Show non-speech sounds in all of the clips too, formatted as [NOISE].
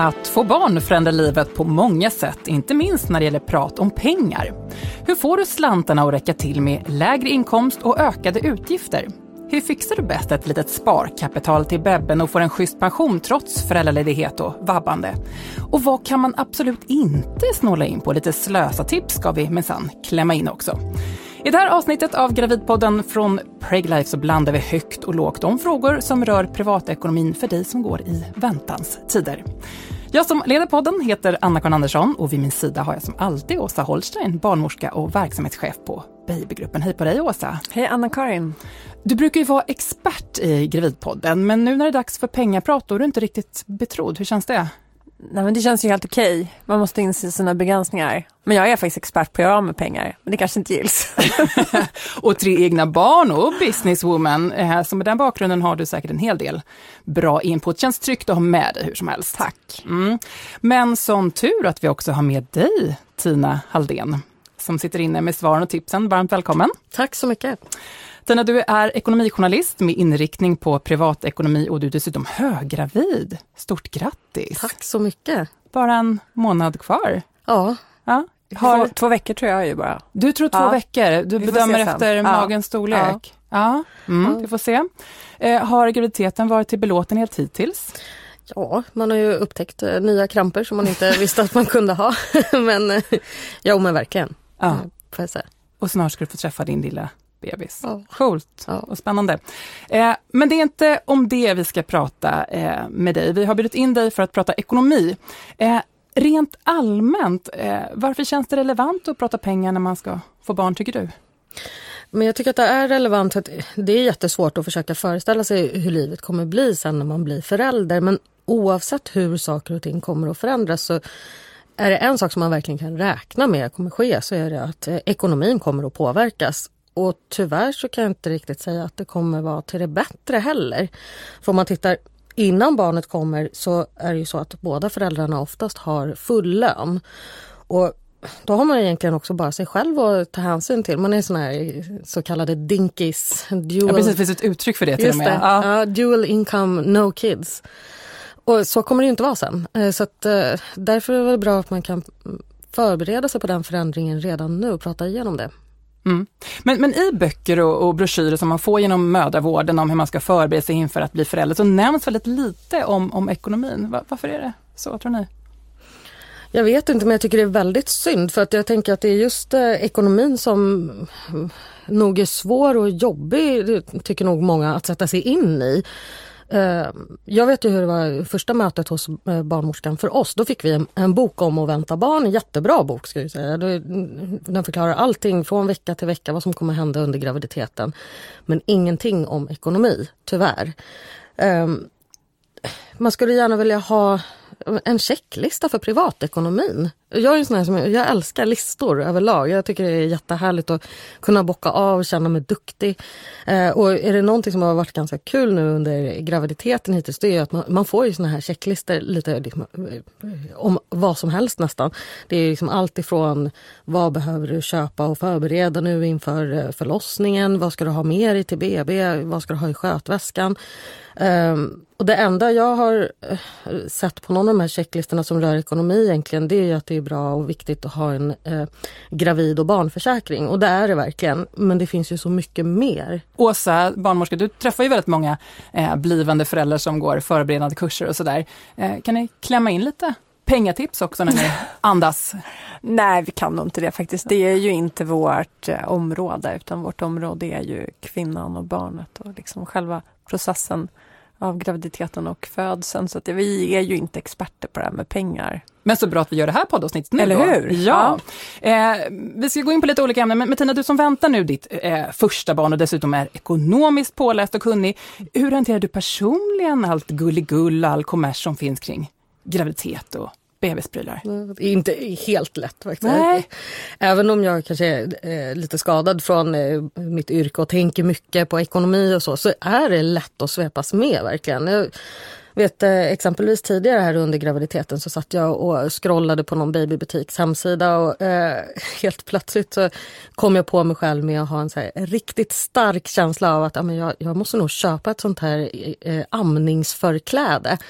Att få barn förändrar livet på många sätt, inte minst när det gäller prat om pengar. Hur får du slantarna att räcka till med lägre inkomst och ökade utgifter? Hur fixar du bäst ett litet sparkapital till bebben och får en schysst pension trots föräldraledighet och vabbande? Och vad kan man absolut inte snåla in på? Lite slösa-tips ska vi minsann klämma in också. I det här avsnittet av Gravidpodden från Preglife så blandar vi högt och lågt om frågor som rör privatekonomin för dig som går i väntans tider. Jag som leder podden heter Anna-Karin Andersson och vid min sida har jag som alltid Åsa Holstein, barnmorska och verksamhetschef på Babygruppen. Hej på dig Åsa! Hej Anna-Karin! Du brukar ju vara expert i Gravidpodden, men nu när det är dags för pengaprat då är du inte riktigt betrodd. Hur känns det? Nej men det känns ju helt okej. Man måste inse sina begränsningar. Men jag är faktiskt expert på att göra av med pengar, men det kanske inte gills. [LAUGHS] [LAUGHS] och tre egna barn och businesswoman. Eh, så med den bakgrunden har du säkert en hel del bra input. Känns tryggt att ha med dig hur som helst. Tack. Mm. Men som tur att vi också har med dig, Tina Halldén, som sitter inne med svaren och tipsen. Varmt välkommen. Tack så mycket. Tina, du är ekonomijournalist med inriktning på privatekonomi och du är dessutom höggravid. Stort grattis! Tack så mycket! Bara en månad kvar. Ja. ja. Har... Två, två, veckor tror jag ju bara. Du tror två ja. veckor? Du bedömer efter ja. magens storlek? Ja. ja. Mm, Vi får se. Eh, har graviditeten varit till belåtenhet hittills? Ja, man har ju upptäckt eh, nya kramper som man inte [LAUGHS] visste att man kunde ha. [LAUGHS] men eh, ja, men verkligen. Ja. Får jag säga. Och snart ska du få träffa din lilla bebis. Ja. Coolt ja. och spännande. Eh, men det är inte om det vi ska prata eh, med dig. Vi har bjudit in dig för att prata ekonomi. Eh, rent allmänt, eh, varför känns det relevant att prata pengar när man ska få barn, tycker du? Men jag tycker att det är relevant. Att det är jättesvårt att försöka föreställa sig hur livet kommer bli sen när man blir förälder. Men oavsett hur saker och ting kommer att förändras så är det en sak som man verkligen kan räkna med kommer ske så är det att eh, ekonomin kommer att påverkas. Och tyvärr så kan jag inte riktigt säga att det kommer vara till det bättre heller. För om man tittar innan barnet kommer så är det ju så att båda föräldrarna oftast har full lön. Och då har man egentligen också bara sig själv att ta hänsyn till. Man är sån här så kallade dinkis. Dual, ja, precis, det finns ett uttryck för det till och med. Ja. uh, dual income, no kids. Och så kommer det inte vara sen. Eh, så att, uh, därför är det bra att man kan förbereda sig på den förändringen redan nu och prata igenom det. Mm. Men, men i böcker och, och broschyrer som man får genom mödravården om hur man ska förbereda sig inför att bli förälder så nämns väldigt lite om, om ekonomin. Va, varför är det så tror ni? Jag vet inte men jag tycker det är väldigt synd för att jag tänker att det är just eh, ekonomin som mm, nog är svår och jobbig, tycker nog många, att sätta sig in i. Eh, jag vet ju hur det var första mötet hos eh, barnmorskan för oss. Då fick vi en, en bok om att vänta barn, en jättebra bok ska jag säga. Den förklarar allting från vecka till vecka vad som kommer hända under graviditeten. Men ingenting om ekonomi, tyvärr. Ehm, man skulle gärna vilja ha en checklista för privatekonomin. Jag är en sån här som, jag älskar listor överlag. Jag tycker det är jättehärligt att kunna bocka av och känna mig duktig. Eh, och är det någonting som har varit ganska kul nu under graviditeten hittills, det är att man, man får ju såna här checklistor lite liksom, eh, om vad som helst nästan. Det är liksom allt ifrån vad behöver du köpa och förbereda nu inför eh, förlossningen? Vad ska du ha med dig till BB? Vad ska du ha i skötväskan? Um, och det enda jag har eh, sett på någon av de här checklistorna som rör ekonomi egentligen det är att det är bra och viktigt att ha en uh, gravid och barnförsäkring och det är det verkligen. Men det finns ju så mycket mer. Åsa, barnmorska, du träffar ju väldigt många eh, blivande föräldrar som går förberedande kurser och sådär. Eh, kan ni klämma in lite pengatips också när ni [LAUGHS] andas? Nej, vi kan nog inte det faktiskt. Det är ju inte vårt eh, område utan vårt område är ju kvinnan och barnet och liksom själva processen av graviditeten och födseln. Så att vi är ju inte experter på det här med pengar. Men så bra att vi gör det här poddavsnittet nu Eller då. hur? Ja. ja. Eh, vi ska gå in på lite olika ämnen, men Tina, du som väntar nu ditt eh, första barn och dessutom är ekonomiskt påläst och kunnig. Hur hanterar du personligen allt gulligull och all kommers som finns kring graviditet och bebisprylar? Det är inte helt lätt faktiskt. Nej. Även om jag kanske är eh, lite skadad från eh, mitt yrke och tänker mycket på ekonomi och så, så är det lätt att svepas med verkligen. Vet eh, exempelvis tidigare här under graviditeten så satt jag och scrollade på någon babybutiks hemsida och eh, [LAUGHS] helt plötsligt så kom jag på mig själv med att ha en så här, riktigt stark känsla av att ja, men jag, jag måste nog köpa ett sånt här eh, amningsförkläde. [LAUGHS]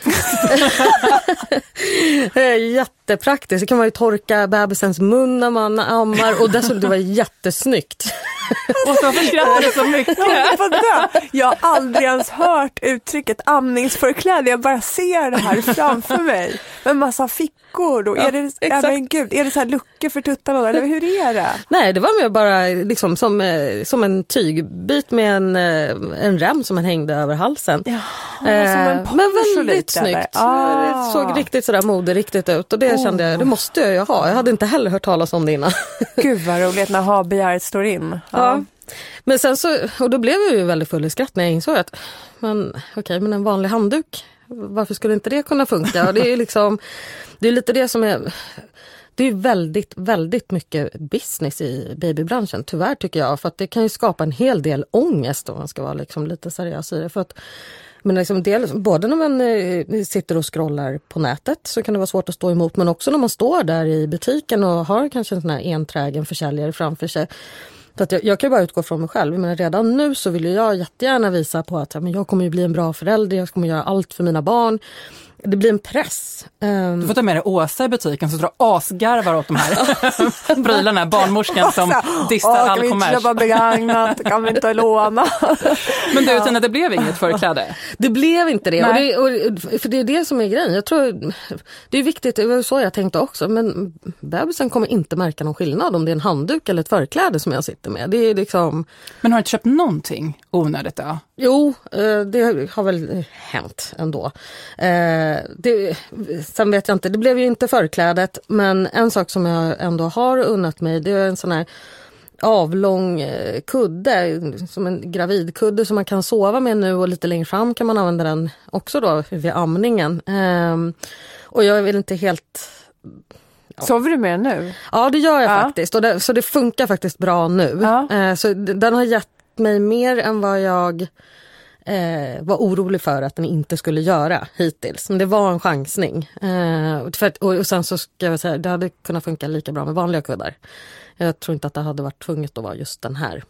Eh, Jättepraktiskt, det kan man ju torka bebisens mun när man ammar och dessutom det var jättesnyggt. Och varför skrattar du så mycket? Jag har aldrig ens hört uttrycket amningsförkläde, jag bara ser det här framför mig. Med massa fickor och ja, är det, men gud, är det så här luckor för tuttarna eller hur är det? Nej, det var mer bara liksom som, eh, som en tygbit med en, eh, en rem som man hängde över halsen. Ja, eh, men väldigt snyggt. Ah. Det såg riktigt sådär moderiktigt ut och det kände jag, det måste jag ju ha. Jag hade inte heller hört talas om det innan. [LAUGHS] Gud vad roligt när ha-begäret står in. Ja. Men sen så, och då blev jag ju väldigt full i skratt när jag insåg att men, okay, men en vanlig handduk, varför skulle inte det kunna funka? det är liksom, det är lite det som är det är väldigt, väldigt mycket business i babybranschen, tyvärr tycker jag. För att det kan ju skapa en hel del ångest om man ska vara liksom lite seriös i det. För att, men liksom dels, både när man eh, sitter och scrollar på nätet så kan det vara svårt att stå emot men också när man står där i butiken och har kanske en sån här enträgen försäljare framför sig så att jag, jag kan bara utgå från mig själv. Men redan nu så vill jag jättegärna visa på att ja, men jag kommer ju bli en bra förälder, jag kommer göra allt för mina barn det blir en press. Um... Du får ta med dig Åsa i butiken så drar asgarvar åt de här [LAUGHS] prylarna, barnmorskan som dissar all kommers. Kan vi inte köpa begagnat, kan vi inte låna? [LAUGHS] Men du Tina, det blev inget förkläde? Det blev inte det. Och det och, för det är det som är grejen. Jag tror, det är viktigt, det var så jag tänkte också, men bebisen kommer inte märka någon skillnad om det är en handduk eller ett förkläde som jag sitter med. Det är liksom... Men har du inte köpt någonting onödigt då? Jo, eh, det har väl hänt ändå. Eh, det, sen vet jag inte, det blev ju inte förklädet men en sak som jag ändå har unnat mig det är en sån här avlång eh, kudde, som en gravidkudde som man kan sova med nu och lite längre fram kan man använda den också då vid amningen. Ehm, och jag är väl inte helt Ja. Sover du med den nu? Ja det gör jag ja. faktiskt, och det, så det funkar faktiskt bra nu. Ja. Så den har gett mig mer än vad jag eh, var orolig för att den inte skulle göra hittills. Men det var en chansning. Eh, för att, och, och sen så ska jag säga, det hade kunnat funka lika bra med vanliga kuddar. Jag tror inte att det hade varit tvunget att vara just den här.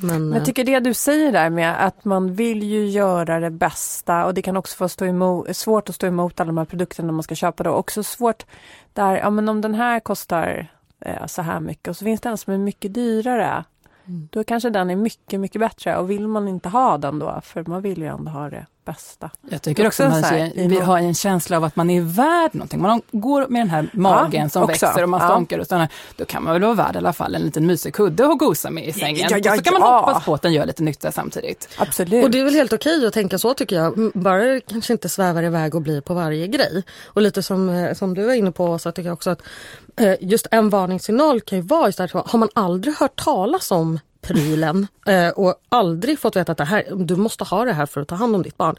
Men, jag eh, tycker det du säger där med att man vill ju göra det bästa och det kan också vara stå emot, svårt att stå emot alla de här produkterna man ska köpa då. Också svårt där, ja men om den här kostar eh, så här mycket och så finns det en som är mycket dyrare. Mm. Då kanske den är mycket, mycket bättre och vill man inte ha den då, för man vill ju ändå ha det bästa. Jag tycker också att man här, vi har en känsla av att man är värd någonting. Man går med den här magen ja, som också. växer och man stånkar och sådär. Då kan man väl vara värd i alla fall en liten mysig kudde att gosa med i sängen. Ja, ja, och så kan man hoppas på att den gör lite nytta samtidigt. Absolut. Och det är väl helt okej att tänka så tycker jag. Bara kanske inte svävar iväg och blir på varje grej. Och lite som, eh, som du var inne på så tycker jag också att eh, just en varningssignal kan ju vara istället för, har man aldrig hört talas om prylen eh, och aldrig fått veta att det här, du måste ha det här för att ta hand om ditt barn.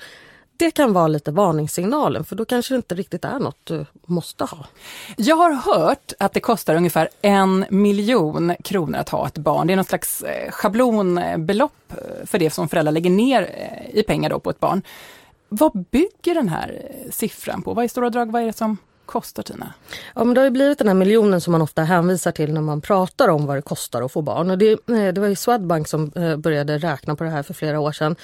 Det kan vara lite varningssignalen för då kanske det inte riktigt är något du måste ha. Jag har hört att det kostar ungefär en miljon kronor att ha ett barn. Det är något slags eh, schablonbelopp eh, för det som föräldrar lägger ner i pengar då på ett barn. Vad bygger den här siffran på? Vad är stora drag, vad är det som kostar Tina? Ja, men det har blivit den här miljonen som man ofta hänvisar till när man pratar om vad det kostar att få barn. Och det, eh, det var ju Swedbank som eh, började räkna på det här för flera år sedan.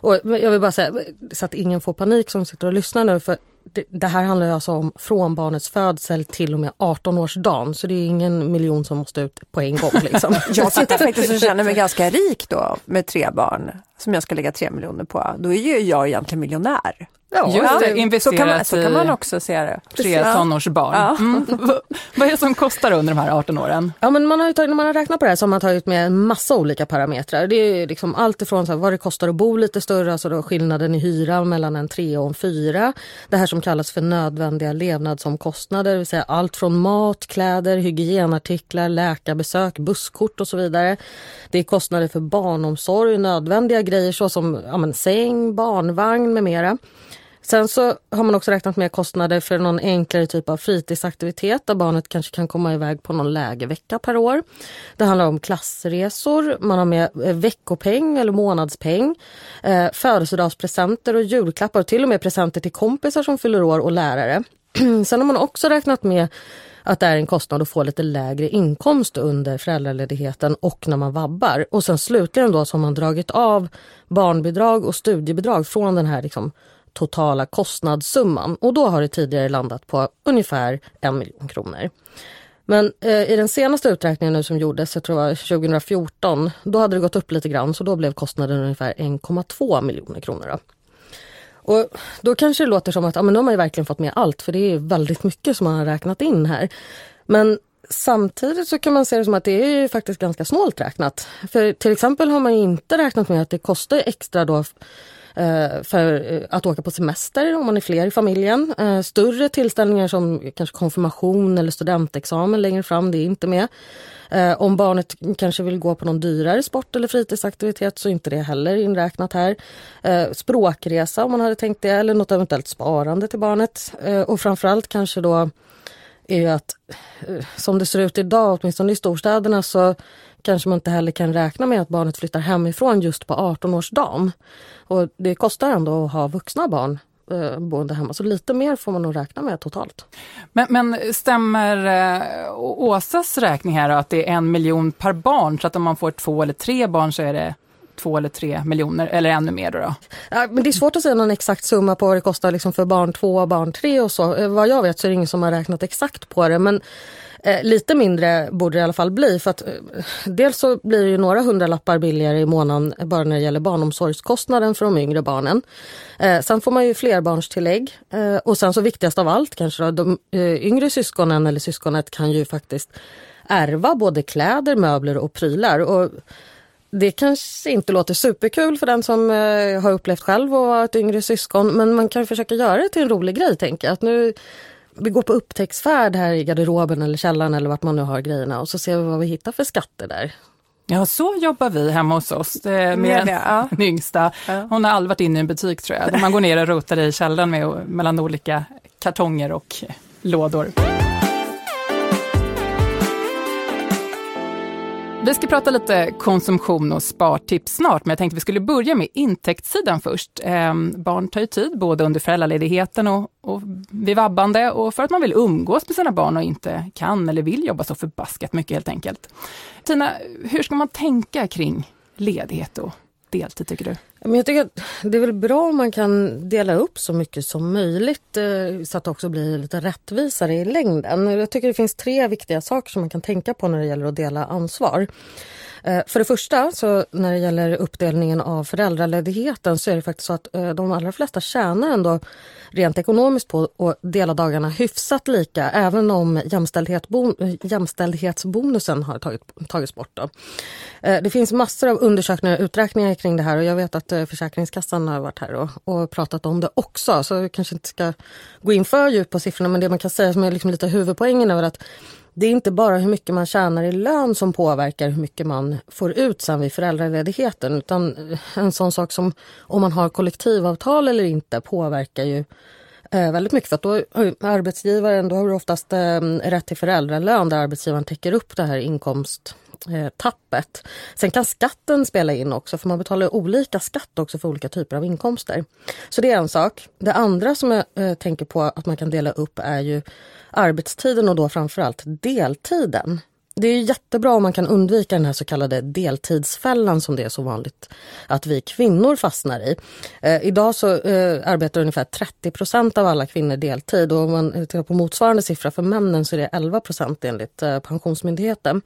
Och jag vill bara säga, så att ingen får panik som sitter och lyssnar nu, för det, det, här handlar alltså om från barnets födsel till och med 18-årsdagen. Så det är ingen miljon som måste ut på en gång. Liksom. [LAUGHS] jag sitter faktiskt och känner mig ganska rik då med tre barn som jag ska lägga tre miljoner på. Då är ju jag egentligen miljonär. Ja, Just det, investerat så kan, man, så kan man också se det. Tre tonårsbarn. Ja. Mm. [LAUGHS] Vad är det som kostar under de här 18 åren? Ja, men man har tagit, när man har räknat på det här så har man tagit med en massa olika parametrar. Det är liksom allt ifrån så här, vad det kostar att bo lite större, alltså då skillnaden i hyra mellan en tre och en fyra. Det här som kallas för nödvändiga levnadsomkostnader, det vill säga allt från mat, kläder, hygienartiklar, läkarbesök, busskort och så vidare. Det är kostnader för barnomsorg, nödvändiga grejer såsom ja, men, säng, barnvagn med mera. Sen så har man också räknat med kostnader för någon enklare typ av fritidsaktivitet där barnet kanske kan komma iväg på någon lägervecka per år. Det handlar om klassresor, man har med eh, veckopeng eller månadspeng, eh, födelsedagspresenter och julklappar och till och med presenter till kompisar som fyller år och lärare. [CLEARS THROAT] Sen har man också räknat med att det är en kostnad att få lite lägre inkomst under föräldraledigheten och när man vabbar. Och sen slutligen då så har man dragit av barnbidrag och studiebidrag från den här liksom totala kostnadssumman och då har det tidigare landat på ungefär en miljon kronor. Men eh, i den senaste uträkningen nu som gjordes, jag tror det var 2014, då hade det gått upp lite grann så då blev kostnaden ungefär 1,2 miljoner kronor. Då. Och då kanske det låter som att ja, men då har man verkligen fått med allt för det är väldigt mycket som man har räknat in här. Men samtidigt så kan man se det som att det är faktiskt ganska snålt räknat. För till exempel har man inte räknat med att det kostar extra då Eh, för eh, att åka på semester om man är fler i familjen. Eh, större tillställningar som kanske konfirmation eller studentexamen längre fram, det är inte med. Eh, om barnet kanske vill gå på någon dyrare sport eller fritidsaktivitet så är inte det heller inräknat här. Språkresa om man hade tänkt det eller något eventuellt sparande till barnet. Och framförallt kanske då är ju att som det ser ut idag, åtminstone i storstäderna, så kanske man inte heller kan räkna med att barnet flyttar hemifrån just på 18-årsdagen. Och det kostar ändå att ha vuxna barn eh, boende hemma, så lite mer får man nog räkna med totalt. Men, men stämmer eh, Åsas räkning här då, att det är en miljon per barn, så att om man får två eller tre barn så är det två eller tre miljoner eller ännu mer? Då, då? Ja, men det är svårt att säga någon exakt summa på vad det kostar liksom för barn två och barn tre och så. Eh, vad jag vet så är det ingen som har räknat exakt på det men Eh, lite mindre borde det i alla fall bli för att eh, dels så blir det ju några hundralappar billigare i månaden bara när det gäller barnomsorgskostnaden för de yngre barnen. Eh, sen får man ju flerbarnstillägg eh, och sen så viktigast av allt kanske då, de eh, yngre syskonen eller syskonet kan ju faktiskt ärva både kläder, möbler och prylar. Och det kanske inte låter superkul för den som eh, har upplevt själv att vara ett yngre syskon men man kan försöka göra det till en rolig grej tänker jag. Att nu vi går på upptäcktsfärd här i garderoben eller källaren eller vart man nu har grejerna och så ser vi vad vi hittar för skatter där. Ja, så jobbar vi hemma hos oss med, med det, ja. [LAUGHS] den yngsta. Hon har aldrig varit inne i en butik tror jag, där man går ner och rotar i källaren med, mellan olika kartonger och lådor. Vi ska prata lite konsumtion och spartips snart, men jag tänkte vi skulle börja med intäktssidan först. Eh, barn tar ju tid, både under föräldraledigheten och, och vid vabbande och för att man vill umgås med sina barn och inte kan eller vill jobba så förbaskat mycket helt enkelt. Tina, hur ska man tänka kring ledighet och deltid tycker du? Men jag tycker att det är väl bra om man kan dela upp så mycket som möjligt eh, så att det också blir lite rättvisare i längden. Jag tycker det finns tre viktiga saker som man kan tänka på när det gäller att dela ansvar. Eh, för det första, så när det gäller uppdelningen av föräldraledigheten så är det faktiskt så att eh, de allra flesta tjänar ändå rent ekonomiskt på att dela dagarna hyfsat lika även om jämställdhetsbonusen har tagit, tagits bort. Då. Eh, det finns massor av undersökningar och uträkningar kring det här och jag vet att Försäkringskassan har varit här och, och pratat om det också så vi kanske inte ska gå in för djupt på siffrorna men det man kan säga som är liksom lite huvudpoängen är att det är inte bara hur mycket man tjänar i lön som påverkar hur mycket man får ut sen vid föräldraledigheten utan eh, en sån sak som om man har kollektivavtal eller inte påverkar ju eh, väldigt mycket. För att då eh, arbetsgivaren, då har du oftast rätt till föräldralön där arbetsgivaren täcker upp det här inkomst Eh, tappet. Sen kan skatten spela in också för man betalar olika skatt också för olika typer av inkomster. Så det är en sak. Det andra som jag eh, tänker på att man kan dela upp är ju arbetstiden och då framförallt deltiden. Det är jättebra om man kan undvika den här så kallade deltidsfällan som det är så vanligt att vi kvinnor fastnar i. Eh, idag så eh, arbetar ungefär 30% av alla kvinnor deltid och om man tittar på motsvarande siffra för männen så är det 11% enligt eh, Pensionsmyndigheten.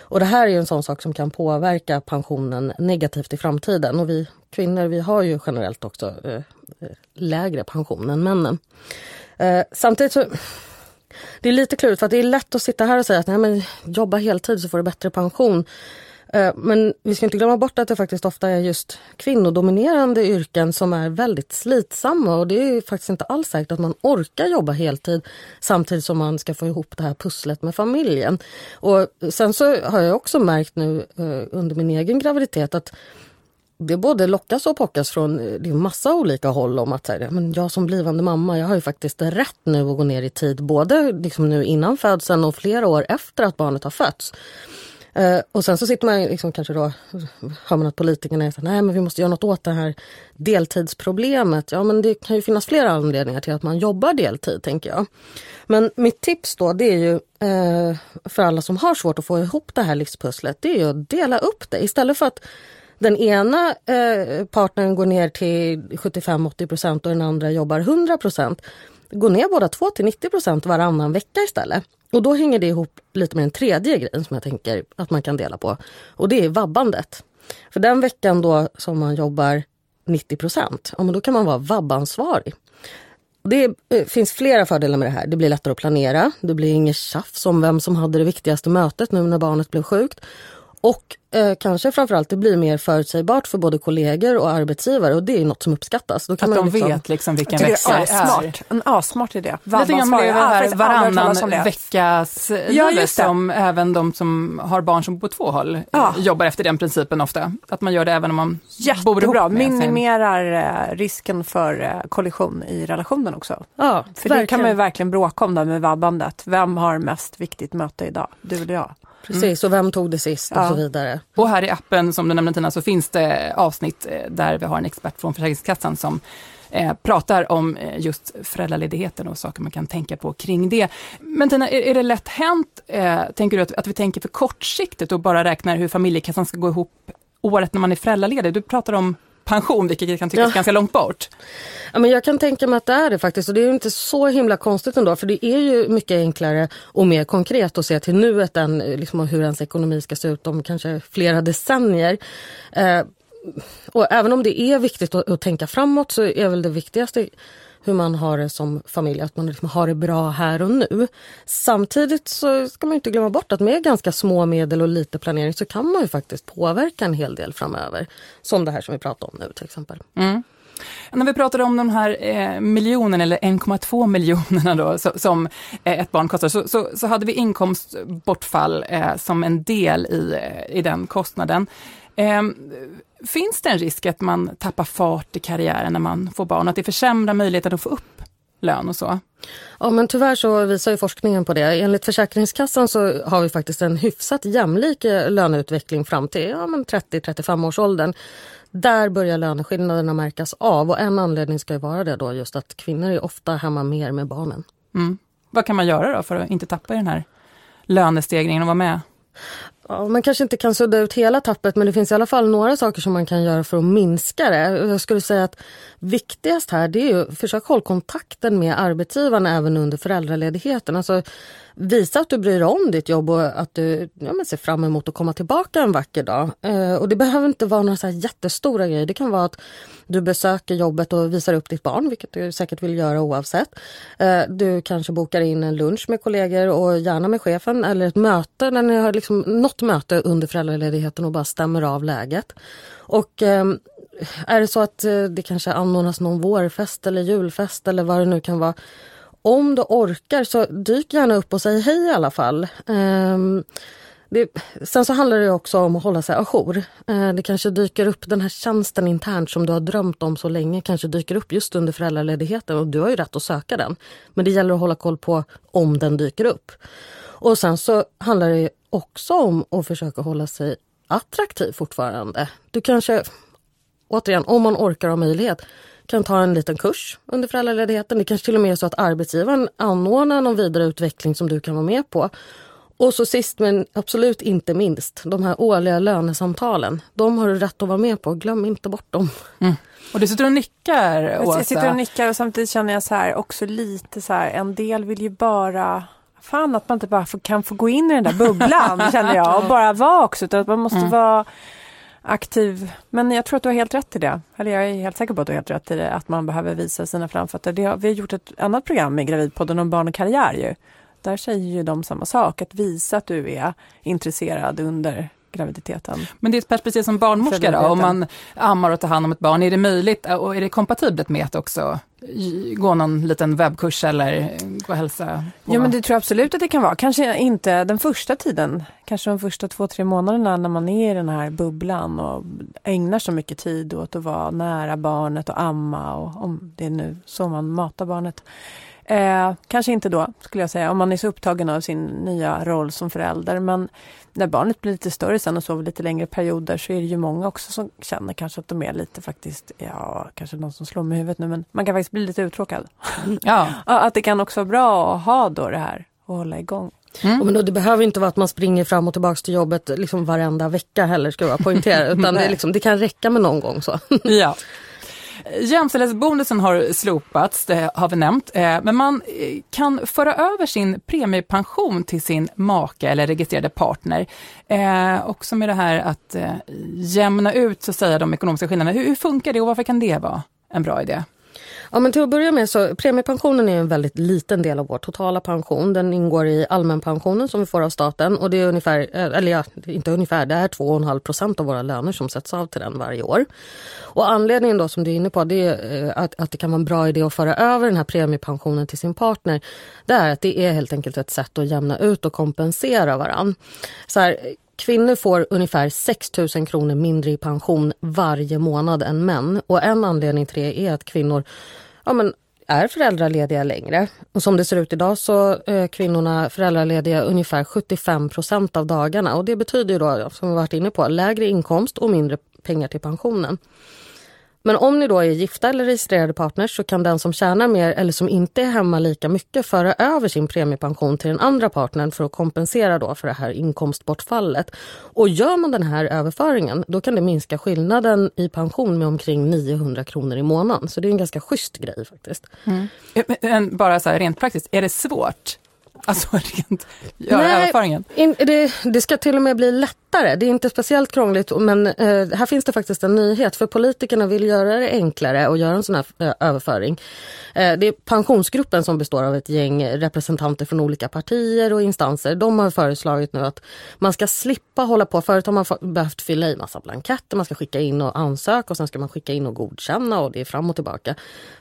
Och det här är en sån sak som kan påverka pensionen negativt i framtiden och vi kvinnor vi har ju generellt också eh, eh lägre pension än männen. Eh, samtidigt så det är lite klurigt för att det är lätt att sitta här och säga att nej, men jobba heltid så får du bättre pension. Eh, men vi ska inte glömma bort att det faktiskt ofta är just kvinnodominerande yrken som är väldigt slitsamma och det är faktiskt inte alls säkert att man orkar jobba heltid samtidigt som man ska få ihop det här pusslet med familjen. Och sen så har jag också märkt nu eh, under min egen graviditet att det både lockas och pockas från eh, det är massa olika håll om att här, men jag som blivande mamma, jag har ju faktiskt rätt nu att gå ner i tid, både liksom nu innan födseln och flera år efter att barnet har fötts. Uh, och sen så sitter man liksom kanske då, hör man att politikerna är nej men vi måste göra något åt det här deltidsproblemet. Ja men det kan ju finnas flera anledningar till att man jobbar deltid tänker jag. Men mitt tips då det är ju uh, för alla som har svårt att få ihop det här livspusslet, det är ju att dela upp det istället för att den ena eh, partnern går ner till 75-80 procent och den andra jobbar 100 procent. Gå ner båda två till 90 procent varannan vecka istället. Och då hänger det ihop lite med den tredje grejen som jag tänker att man kan dela på. Och det är vabbandet. För den veckan då som man jobbar 90 procent, ja, då kan man vara vabbansvarig. Det eh, finns flera fördelar med det här. Det blir lättare att planera. Det blir inget tjafs om vem som hade det viktigaste mötet nu när barnet blev sjukt. Och eh, kanske framförallt det blir mer förutsägbart för både kollegor och arbetsgivare och det är något som uppskattas. Då kan att de liksom, vet liksom vilken vecka det är. Smart. En assmart idé. Lite grann det här varannan veckas ja, som även de som har barn som bor på två håll ja. jobbar efter den principen ofta. Att man gör det även om man Jättebra. bor ihop med minimerar sin... Eh, risken för eh, kollision i relationen också. Ja, för verkligen. det kan man ju verkligen bråka om där med vabbandet. Vem har mest viktigt möte idag? Du eller jag? Precis, och vem tog det sist och så vidare. Och här i appen som du nämnde Tina så finns det avsnitt eh, där vi har en expert från Försäkringskassan som eh, pratar om eh, just föräldraledigheten och saker man kan tänka på kring det. Men Tina, är, är det lätt hänt, eh, tänker du, att, att vi tänker för kortsiktigt och bara räknar hur familjekassan ska gå ihop året när man är föräldraledig? Du pratar om pension, vilket kan tyckas ja. ganska långt bort. Ja, men jag kan tänka mig att det är det faktiskt och det är inte så himla konstigt ändå för det är ju mycket enklare och mer konkret att se till nuet än liksom, hur ens ekonomi ska se ut om kanske flera decennier. Eh, och även om det är viktigt att, att tänka framåt så är väl det viktigaste hur man har det som familj, att man liksom har det bra här och nu. Samtidigt så ska man inte glömma bort att med ganska små medel och lite planering så kan man ju faktiskt påverka en hel del framöver. Som det här som vi pratar om nu till exempel. Mm. När vi pratade om de här eh, miljonen eller 1,2 miljonerna då så, som eh, ett barn kostar så, så, så, hade vi inkomstbortfall eh, som en del i, eh, i den kostnaden. Ehm, finns det en risk att man tappar fart i karriären när man får barn? Att det försämrar möjligheten att få upp lön och så? Ja men tyvärr så visar ju forskningen på det. Enligt Försäkringskassan så har vi faktiskt en hyfsat jämlik eh, löneutveckling fram till ja, 30-35 års åldern. Där börjar löneskillnaderna märkas av och en anledning ska ju vara det då just att kvinnor är ofta hemma mer med barnen. Mm. Vad kan man göra då för att inte tappa i den här lönestegringen och vara med? Ja, man kanske inte kan sudda ut hela tappet men det finns i alla fall några saker som man kan göra för att minska det. Jag skulle säga att viktigast här det är att försöka hålla kontakten med arbetsgivaren även under föräldraledigheten. Alltså, visa att du bryr dig om ditt jobb och att du ja, ser fram emot att komma tillbaka en vacker dag. Eh, och det behöver inte vara några så här jättestora grejer. Det kan vara att du besöker jobbet och visar upp ditt barn, vilket du säkert vill göra oavsett. Eh, du kanske bokar in en lunch med kollegor och gärna med chefen eller ett möte när ni har liksom något möte under föräldraledigheten och bara stämmer av läget. Och eh, är det så att eh, det kanske anordnas någon vårfest eller julfest eller vad det nu kan vara om du orkar så dyk gärna upp och säg hej i alla fall. Um, det, sen så handlar det också om att hålla sig ajour. Uh, det kanske dyker upp, den här tjänsten internt som du har drömt om så länge kanske dyker upp just under föräldraledigheten och du har ju rätt att söka den. Men det gäller att hålla koll på om den dyker upp. Och sen så handlar det också om att försöka hålla sig attraktiv fortfarande. Du kanske, återigen, om man orkar och har möjlighet, kan ta en liten kurs under föräldraledigheten. Det kanske till och med är så att arbetsgivaren anordnar någon vidareutveckling som du kan vara med på. Och så sist men absolut inte minst, de här årliga lönesamtalen. De har du rätt att vara med på, glöm inte bort dem. Mm. Och du sitter och nickar Åsa. Jag sitter och nickar och samtidigt känner jag så här också lite så här, en del vill ju bara Fan att man inte bara kan få gå in i den där bubblan [LAUGHS] känner jag och bara vara också. Utan att man måste mm. vara aktiv. Men jag tror att du har helt rätt i det. Eller jag är helt säker på att du har helt rätt i det. Att man behöver visa sina framfötter. Det har, vi har gjort ett annat program i Gravidpodden om barn och karriär ju. Där säger ju de samma sak. Att visa att du är intresserad under graviditeten. Men det är ett perspektiv som barnmorska då, om man ammar och tar hand om ett barn, är det möjligt och är det kompatibelt med att också gå någon liten webbkurs eller gå och hälsa? På. Ja men det tror jag absolut att det kan vara. Kanske inte den första tiden, kanske de första två, tre månaderna när man är i den här bubblan och ägnar så mycket tid åt att vara nära barnet och amma och om det är nu så man matar barnet. Eh, kanske inte då, skulle jag säga, om man är så upptagen av sin nya roll som förälder. Men när barnet blir lite större sen och sover lite längre perioder så är det ju många också som känner kanske att de är lite faktiskt, ja, kanske någon som slår med huvudet nu, men man kan faktiskt bli lite uttråkad. [LAUGHS] Ja. att det kan också vara bra att ha då det här och hålla igång. Mm. Men då, det behöver inte vara att man springer fram och tillbaka till jobbet liksom varenda vecka heller ska jag poängtera. [LAUGHS] Utan det, liksom, det kan räcka med någon gång så. ja. Jämställdhetsbonusen har slopats, det har vi nämnt, eh, men man eh, kan föra över sin premiepension till sin make eller registrerade partner. Eh, Också med det här att jämna ut så att säga, de ekonomiska skillnaderna. Hur funkar det och varför kan det vara en bra idé? Ja, men till att börja med så premiepensionen är en väldigt liten del av vår totala pension. Den ingår i allmänpensionen som vi får av staten och det är ungefär, eh, eller ja, inte ungefär, det är 2,5 procent av våra löner som sätts av till den varje år. Och anledningen då som du är inne på, det är eh, att, att det kan vara en bra idé att föra över den här premiepensionen till sin partner. Det är att det är helt enkelt ett sätt att jämna ut och kompensera varann. Så här, Kvinnor får ungefär 6 000 kronor mindre i pension varje månad än män. Och en anledning till det är att kvinnor ja, men, är föräldralediga längre. Och som det ser ut idag så är kvinnorna föräldralediga ungefär 75 procent av dagarna. Och det betyder ju då, som vi varit inne på, lägre inkomst och mindre pengar till pensionen. Men om ni då är gifta eller registrerade partners så kan den som tjänar mer eller som inte är hemma lika mycket föra över sin premiepension till den andra partnern för att kompensera då för det här inkomstbortfallet. Och gör man den här överföringen då kan det minska skillnaden i pension med omkring 900 kronor i månaden. Så det är en ganska schysst grej faktiskt. Mm. Eh, bara så här, rent praktiskt, är det svårt Alltså [LAUGHS] rent göra Nej, överföringen? In, det, det, ska till och med bli lättare. Det är inte speciellt krångligt men eh, här finns det faktiskt en nyhet för politikerna vill göra det enklare att göra en sån här eh, överföring. Eh, det är pensionsgruppen som består av ett gäng representanter från olika partier och instanser. De har föreslagit nu att man ska slippa hålla på. Förut har man behövt fylla i massa blanketter, man ska skicka in och ansöka och sen ska man skicka in och godkänna och det är fram och tillbaka.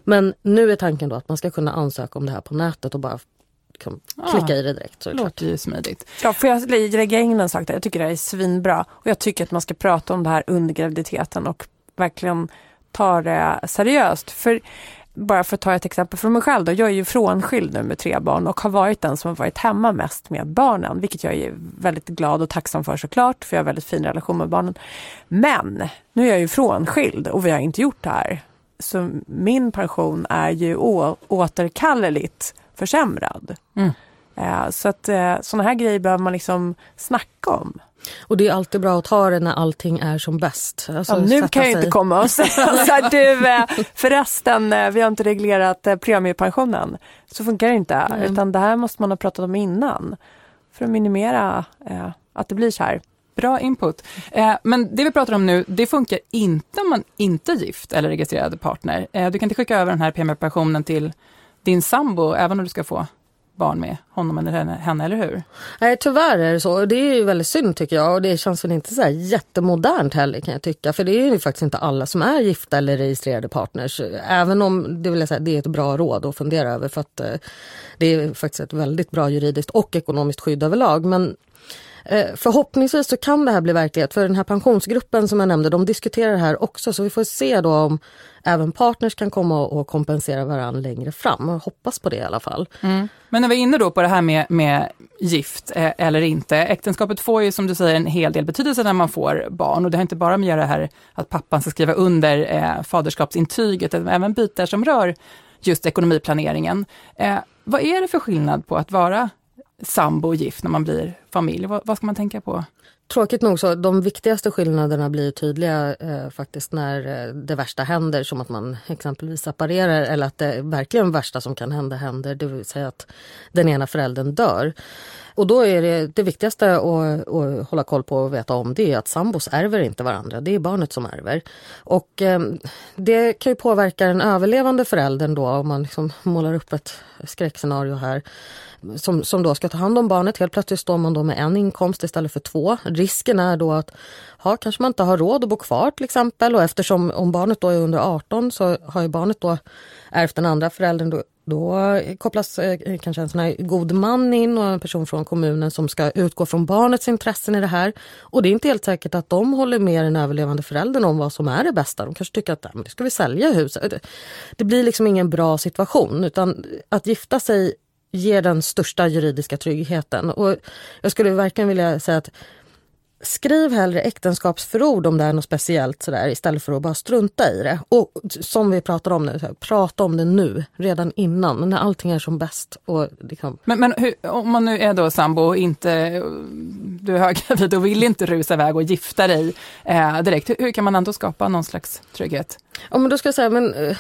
Men nu är tanken då att man ska kunna ansöka om det här på nätet och bara kan klicka i det direkt. Det Låter ju smidigt. Ja, får jag lägga in en sak där? Jag tycker det här är svinbra och jag tycker att man ska prata om det här under graviditeten och verkligen ta det seriöst. För bara för att ta ett exempel från mig själv då. Jag är ju frånskild nu med tre barn och har varit den som har varit hemma mest med barnen, vilket jag är väldigt glad och tacksam för såklart, för jag har väldigt fin relation med barnen. Men nu är jag ju frånskild och vi har inte gjort det här. Så min pension är ju återkalleligt försämrad. Mm. Eh, så att eh, sådana här grejer behöver man liksom snacka om. Och det är alltid bra att ta det när allting är som bäst. Alltså, ja, nu kan jag inte komma och [LAUGHS] säga du eh, förresten vi har inte reglerat premiepensionen. Så funkar det inte. Mm. Utan det här måste man ha pratat om innan. För att minimera eh, att det blir så här. Bra input. Eh, men det vi pratar om nu, det funkar inte om man inte är gift eller registrerad partner. Eh, du kan inte skicka över den här premiepensionen till din sambo, även om du ska få barn med honom eller henne, henne, eller hur? Nej tyvärr är det så. Det är ju väldigt synd tycker jag och det känns väl inte så här jättemodernt heller kan jag tycka. För det är ju faktiskt inte alla som är gifta eller registrerade partners. Även om det, vill säga, det är ett bra råd att fundera över för att eh, det är faktiskt ett väldigt bra juridiskt och ekonomiskt skydd överlag. Men Eh, förhoppningsvis så kan det här bli verklighet för den här pensionsgruppen som jag nämnde de diskuterar det här också så vi får se då om även partners kan komma och kompensera varandra längre fram. Jag hoppas på det i alla fall. Mm. Men när vi är inne då på det här med, med gift eh, eller inte. Äktenskapet får ju som du säger en hel del betydelse när man får barn och det har inte bara med det här att pappan ska skriva under eh, faderskapsintyget, utan även bitar som rör just ekonomiplaneringen. Eh, vad är det för skillnad på att vara sambo och gift när man blir familj? Vad, vad ska man tänka på? Tråkigt nog så de viktigaste skillnaderna blir tydliga eh, faktiskt när eh, det värsta händer som att man exempelvis separerar eller att det verkligen värsta som kan hända händer, det vill säga att den ena föräldern dör. Och då är det, det viktigaste att, att hålla koll på och veta om det är att sambos ärver inte varandra. Det är barnet som ärver. Och eh, det kan ju påverka den överlevande föräldern då om man liksom målar upp ett skräckscenario här som, som då ska ta hand om barnet. Helt plötsligt står man då med en inkomst istället för två. Risken är då att ha, kanske man inte har råd att bo kvar till exempel och eftersom om barnet då är under 18 så har ju barnet då ärvt den andra föräldern. Då, då kopplas eh, kanske en sån här god man in och en person från kommunen som ska utgå från barnets intressen i det här. Och det är inte helt säkert att de håller med den överlevande föräldern om vad som är det bästa. De kanske tycker att men det ska vi sälja huset. Det blir liksom ingen bra situation utan att gifta sig ger den största juridiska tryggheten. Och jag skulle verkligen vilja säga att Skriv hellre äktenskapsförord om det är något speciellt sådär istället för att bara strunta i det. Och som vi pratar om nu, prata om det nu, redan innan, när allting är som bäst. Och liksom. Men, men hur, om man nu är då sambo och inte, du är höggravid och vill inte rusa iväg och gifta dig eh, direkt, hur, hur, kan man ändå skapa någon slags trygghet? Ja men då ska jag säga, men eh,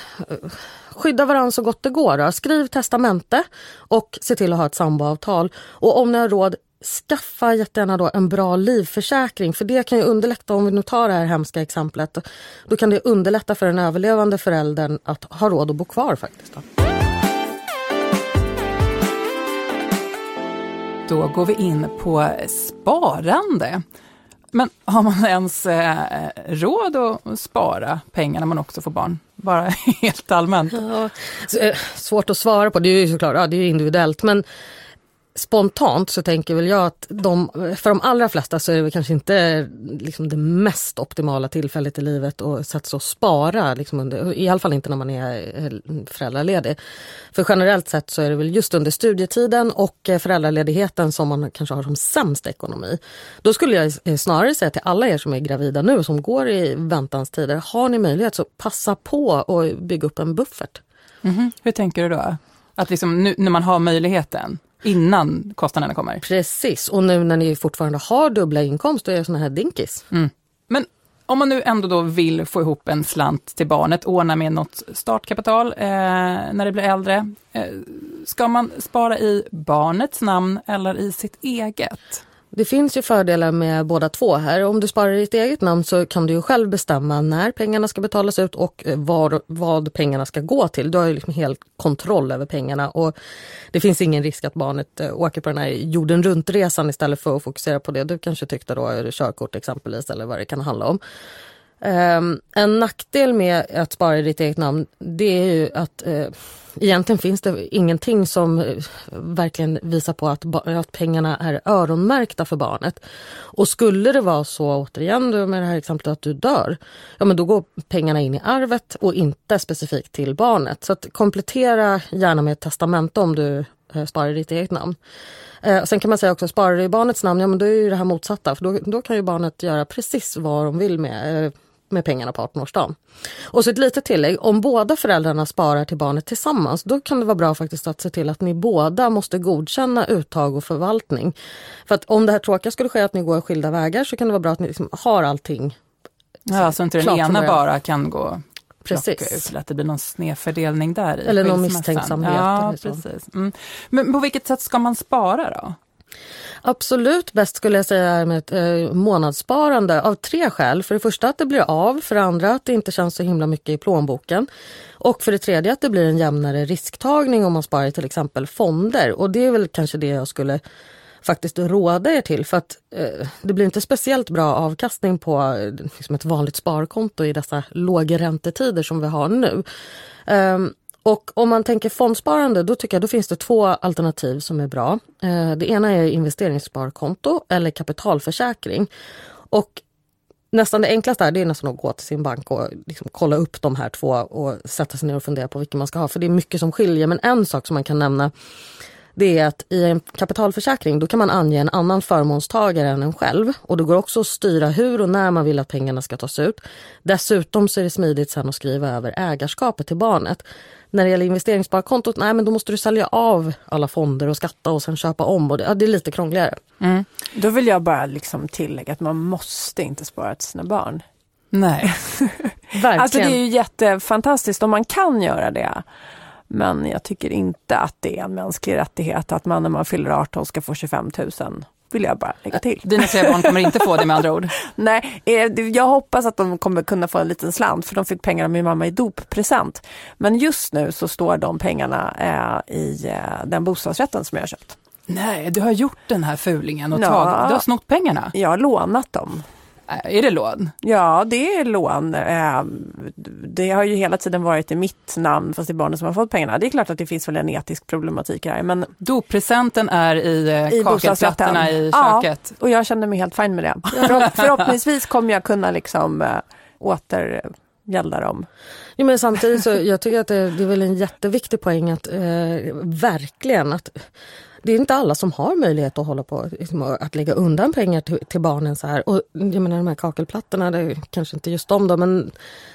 skydda varandra så gott det går. Då. Skriv testamente och se till att ha ett samboavtal. Och om ni har råd, skaffa jättegärna då en bra livförsäkring för det kan ju underlätta, om vi nu tar det här hemska exemplet, då kan det underlätta för den överlevande föräldern att ha råd att bo kvar faktiskt. Då. Då går vi in på sparande. Men har man ens eh, råd att spara pengar när man också får barn? Bara [LAUGHS] helt allmänt. Ja, eh, svårt att svara på, det är ju såklart ja, det är individuellt. Men spontant så tänker väl jag att de, för de allra flesta så är det kanske inte liksom det mest optimala tillfället i livet att sätta sig och spara. Liksom under, I alla fall inte när man är eh, föräldraledig. För generellt sett så är det väl just under studietiden och eh, föräldraledigheten som man kanske har som sämst ekonomi. Då skulle jag eh, snarare säga till alla er som är gravida nu och som går i väntans tider, har ni möjlighet så passa på och bygga upp en buffert. Mm -hmm. Hur tänker du då? Att liksom nu när man har möjligheten? Innan kostnaderna kommer. Precis, och nu när ni fortfarande har dubbla inkomster är såna här dinkis. Mm. Men om man nu ändå då vill få ihop en slant till barnet, ordna med något startkapital eh, när det blir äldre. Eh, ska man spara i barnets namn eller i sitt eget? Det finns ju fördelar med båda två här. Om du sparar i ditt eget namn så kan du ju själv bestämma när pengarna ska betalas ut och eh, var, vad pengarna ska gå till. Du har ju liksom helt kontroll över pengarna och det finns ingen risk att barnet eh, åker på den här jorden runt-resan istället för att fokusera på det du kanske tyckte då, körkort exempelvis eller vad det kan handla om. Um, en nackdel med att spara i ditt eget namn det är ju att uh, egentligen finns det ingenting som uh, verkligen visar på att, att pengarna är öronmärkta för barnet. Och skulle det vara så, återigen då med det här exemplet att du dör, ja men då går pengarna in i arvet och inte specifikt till barnet. Så att komplettera gärna med ett testamente om du eh, sparar i ditt eget namn. Eh, sen kan man säga också, sparar du i barnets namn, ja men då är ju det här motsatta. För då, då kan ju barnet göra precis vad de vill med eh, med pengarna på 18-årsdagen. Och så ett litet tillägg, om båda föräldrarna sparar till barnet tillsammans, då kan det vara bra faktiskt att se till att ni båda måste godkänna uttag och förvaltning. För att om det här tråkiga skulle ske att ni går skilda vägar så kan det vara bra att ni liksom har allting Ja, så inte den ena bara kan gå Precis. ut, att det blir någon snedfördelning där. I eller någon misstänksamhet. Ja, precis. Mm. Men på vilket sätt ska man spara då? Absolut bäst skulle jag säga är med ett eh, månadssparande av tre skäl. För det första att det blir av, för det andra att det inte känns så himla mycket i plånboken och för det tredje att det blir en jämnare risktagning om man sparar i till exempel fonder. Och det är väl kanske det jag skulle faktiskt råda er till för att eh, det blir inte speciellt bra avkastning på eh, liksom ett vanligt sparkonto i dessa lågräntetider som vi har nu. Um, och om man tänker fondsparande, då tycker jag då finns det två alternativ som är bra. Eh, det ena är investeringssparkonto eller kapitalförsäkring. Och nästan det enklaste är, det är nästan att gå till sin bank och liksom kolla upp de här två och sätta sig ner och fundera på vilken man ska ha. För det är mycket som skiljer. Men en sak som man kan nämna det är att i en kapitalförsäkring då kan man ange en annan förmånstagare än en själv. Och det går också att styra hur och när man vill att pengarna ska tas ut. Dessutom så är det smidigt sen att skriva över ägarskapet till barnet. När det gäller investeringssparkontot, nej men då måste du sälja av alla fonder och skatta och sen köpa om. Och det, ja, det är lite krångligare. Mm. Då vill jag bara liksom tillägga att man måste inte spara till sina barn. Nej, verkligen. [LAUGHS] Alltså det är ju jättefantastiskt om man kan göra det. Men jag tycker inte att det är en mänsklig rättighet att man när man fyller 18 ska få 25 000 vill jag bara lägga till. Dina tre barn kommer inte få det med andra ord? [LAUGHS] Nej, eh, jag hoppas att de kommer kunna få en liten slant för de fick pengar av min mamma i doppresent. Men just nu så står de pengarna eh, i eh, den bostadsrätten som jag har köpt. Nej, du har gjort den här fulingen och ja. tagit, du har snott pengarna? Jag har lånat dem. Äh, är det lån? Ja, det är lån. Eh, det har ju hela tiden varit i mitt namn fast det är barnen som har fått pengarna. Det är klart att det finns väl en etisk problematik här. Men... Doppresenten är i, eh, i kakelplattorna i köket? Ja, och jag känner mig helt fin med det. [LAUGHS] Förhoppningsvis kommer jag kunna liksom återgälda dem. Ja, men samtidigt så jag tycker att det, det är väl en jätteviktig poäng att eh, verkligen att det är inte alla som har möjlighet att hålla på liksom, att lägga undan pengar till, till, barnen så här. Och jag menar de här kakelplattorna, det är kanske inte just dem då, men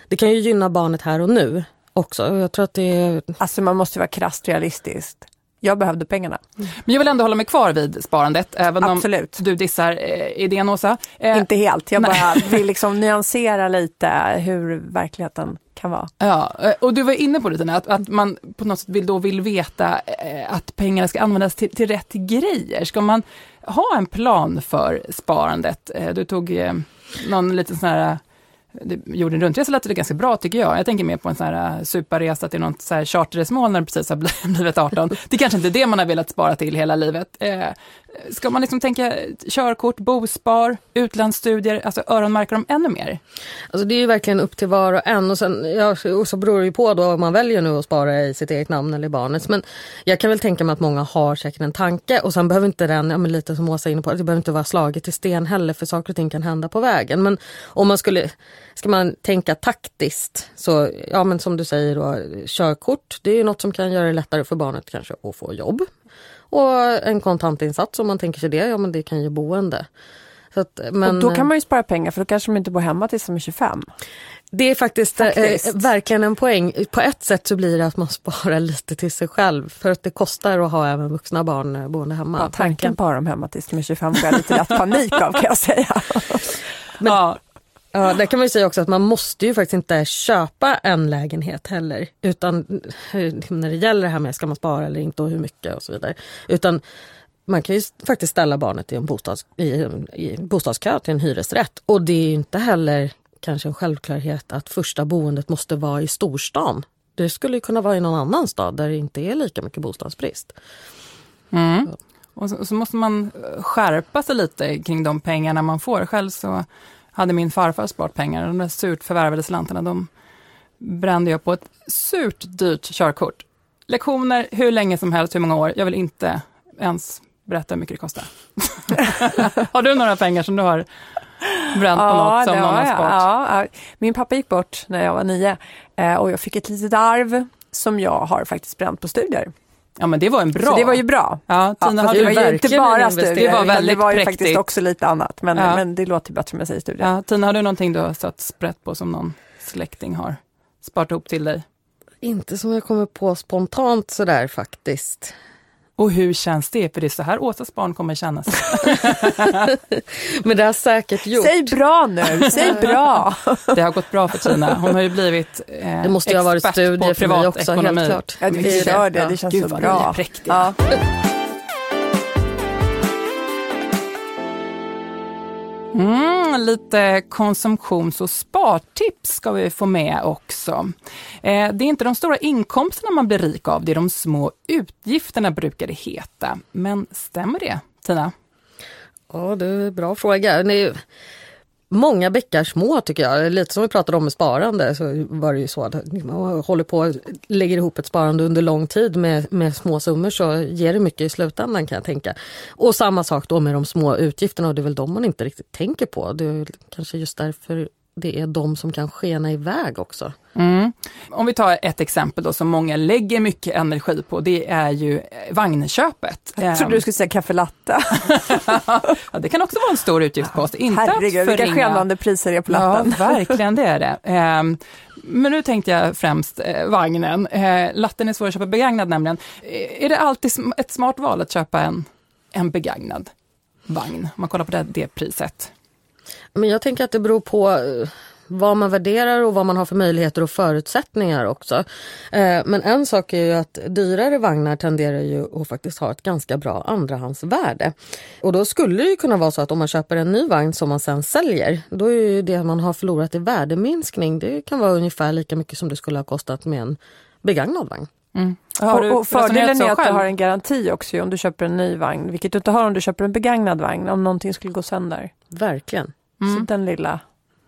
det kan ju gynna barnet här och nu också. Jag tror att det är... Alltså man måste vara krasst realistisk. Jag behövde pengarna. Men jag vill ändå hålla mig kvar vid sparandet, även Absolut. om du dissar eh, idén Åsa. Eh, inte helt, jag bara [LAUGHS] vill liksom nyansera lite hur verkligheten kan vara. Ja, eh, och du var inne på det Tina, att, att man på något sätt vill, då vill veta eh, att pengarna ska användas till, till rätt grejer. Ska man ha en plan för sparandet? Eh, du tog någon liten sån här jorden runt-resa lät det ganska bra tycker jag. Jag tänker mer på en sån här äh, superresa till något så här charterresmål när du precis har [LAUGHS] blivit 18. Det är kanske inte är det man har velat spara till hela livet. Eh, Ska man liksom tänka körkort, bospar, utlandsstudier, alltså öronmärka dem ännu mer? Alltså det är ju verkligen upp till var och en och, sen, ja, och så beror det ju på då om man väljer nu att spara i sitt eget namn eller barnets. Men jag kan väl tänka mig att många har säkert en tanke och sen behöver inte den, ja, men lite som Åsa är inne på, det behöver inte vara slaget i sten heller för saker och ting kan hända på vägen. Men om man skulle, ska man tänka taktiskt så, ja men som du säger då, körkort, det är ju något som kan göra det lättare för barnet kanske att få jobb. Och en kontantinsats om man tänker sig det, ja men det kan ge boende. Att, men, och då kan man ju spara pengar för då kanske de inte bor hemma tills de är 25. Det är faktiskt, eh, faktiskt. Eh, verkligen en poäng. På ett sätt så blir det att man sparar lite till sig själv för att det kostar att ha även vuxna barn eh, boende hemma. Ja, tanken på dem hemma tills de är 25 får jag lite lätt panik av kan jag säga. Men, ja. Ja, där kan man ju säga också att man måste ju faktiskt inte köpa en lägenhet heller. Utan när det gäller det här med ska man spara eller inte och hur mycket och så vidare. Utan man kan ju faktiskt ställa barnet i en, bostads, i, i bostadskö till en hyresrätt. Och det är inte heller kanske en självklarhet att första boendet måste vara i storstan. Det skulle kunna vara i någon annan stad där det inte är lika mycket bostadsbrist. Mm. Och så, så, måste man skärpa sig lite kring de pengarna man får. Själv så hade min farfar sparat pengar. De där surt förvärvade slantarna, de brände jag på ett surt dyrt körkort. Lektioner hur länge som helst, hur många år. Jag vill inte ens berätta hur mycket det kostar. [LAUGHS] har du några pengar som du har bränt på ja, något som någon har sparat? Ja, min pappa gick bort när jag var nio eh, och jag fick ett litet arv som jag har faktiskt bränt på studier. Ja men det var en bra. Så det var ju bra. Ja, Tina ja, det var ju inte bara studier, det var, väldigt det var ju präktigt. faktiskt också lite annat. Men, ja. men det låter bättre om jag säger studier. Ja, Tina, har du någonting du har satt sprätt på som någon släkting har sparat ihop till dig? Inte som jag kommer på spontant sådär faktiskt. Och hur känns det? För det är så här Åsas barn kommer kännas. [LAUGHS] Men det har säkert gjort. Säg bra nu, säg [LAUGHS] bra. det har gått bra för Tina. Hon har ju blivit eh, Det måste ju ha varit studier för mig också, ekonomi. helt klart. Ja, det, det, det känns Gud, så bra. Ja. Mm, lite konsumtions och spartips ska vi få med också. Eh, det är inte de stora inkomsterna man blir rik av, det är de små utgifterna brukar det heta. Men stämmer det, Tina? Ja, det är en bra fråga. Ni, många bäckar små tycker jag. Lite som vi pratade om med sparande så var det ju så att man håller på och lägger ihop ett sparande under lång tid med, med små summor så ger det mycket i slutändan kan jag tänka. Och samma sak då med de små utgifterna och det är väl de man inte riktigt tänker på. Det är kanske just därför det är de som kan skena iväg också. Mm. Om vi tar ett exempel då som många lägger mycket energi på, det är ju vagnköpet. Jag trodde du skulle säga kaffelatte. [LAUGHS] ja, det kan också vara en stor utgiftspost. Inte Herregud, vilka skenande priser det är på latten. Ja, verkligen det är det. Ehm, men nu tänkte jag främst eh, vagnen. Eh, latten är svår att köpa begagnad nämligen. Eh, är det alltid ett smart val att köpa en, en begagnad vagn? Om man kollar på det, det priset. Men jag tänker att det beror på vad man värderar och vad man har för möjligheter och förutsättningar också. Eh, men en sak är ju att dyrare vagnar tenderar ju att faktiskt ha ett ganska bra andrahandsvärde. Och då skulle det ju kunna vara så att om man köper en ny vagn som man sen säljer, då är ju det man har förlorat i värdeminskning, det kan vara ungefär lika mycket som det skulle ha kostat med en begagnad vagn. Mm. Och, och fördelen är att du har en garanti också om du köper en ny vagn, vilket du inte har om du köper en begagnad vagn, om någonting skulle gå sönder. Verkligen. Mm. Så den lilla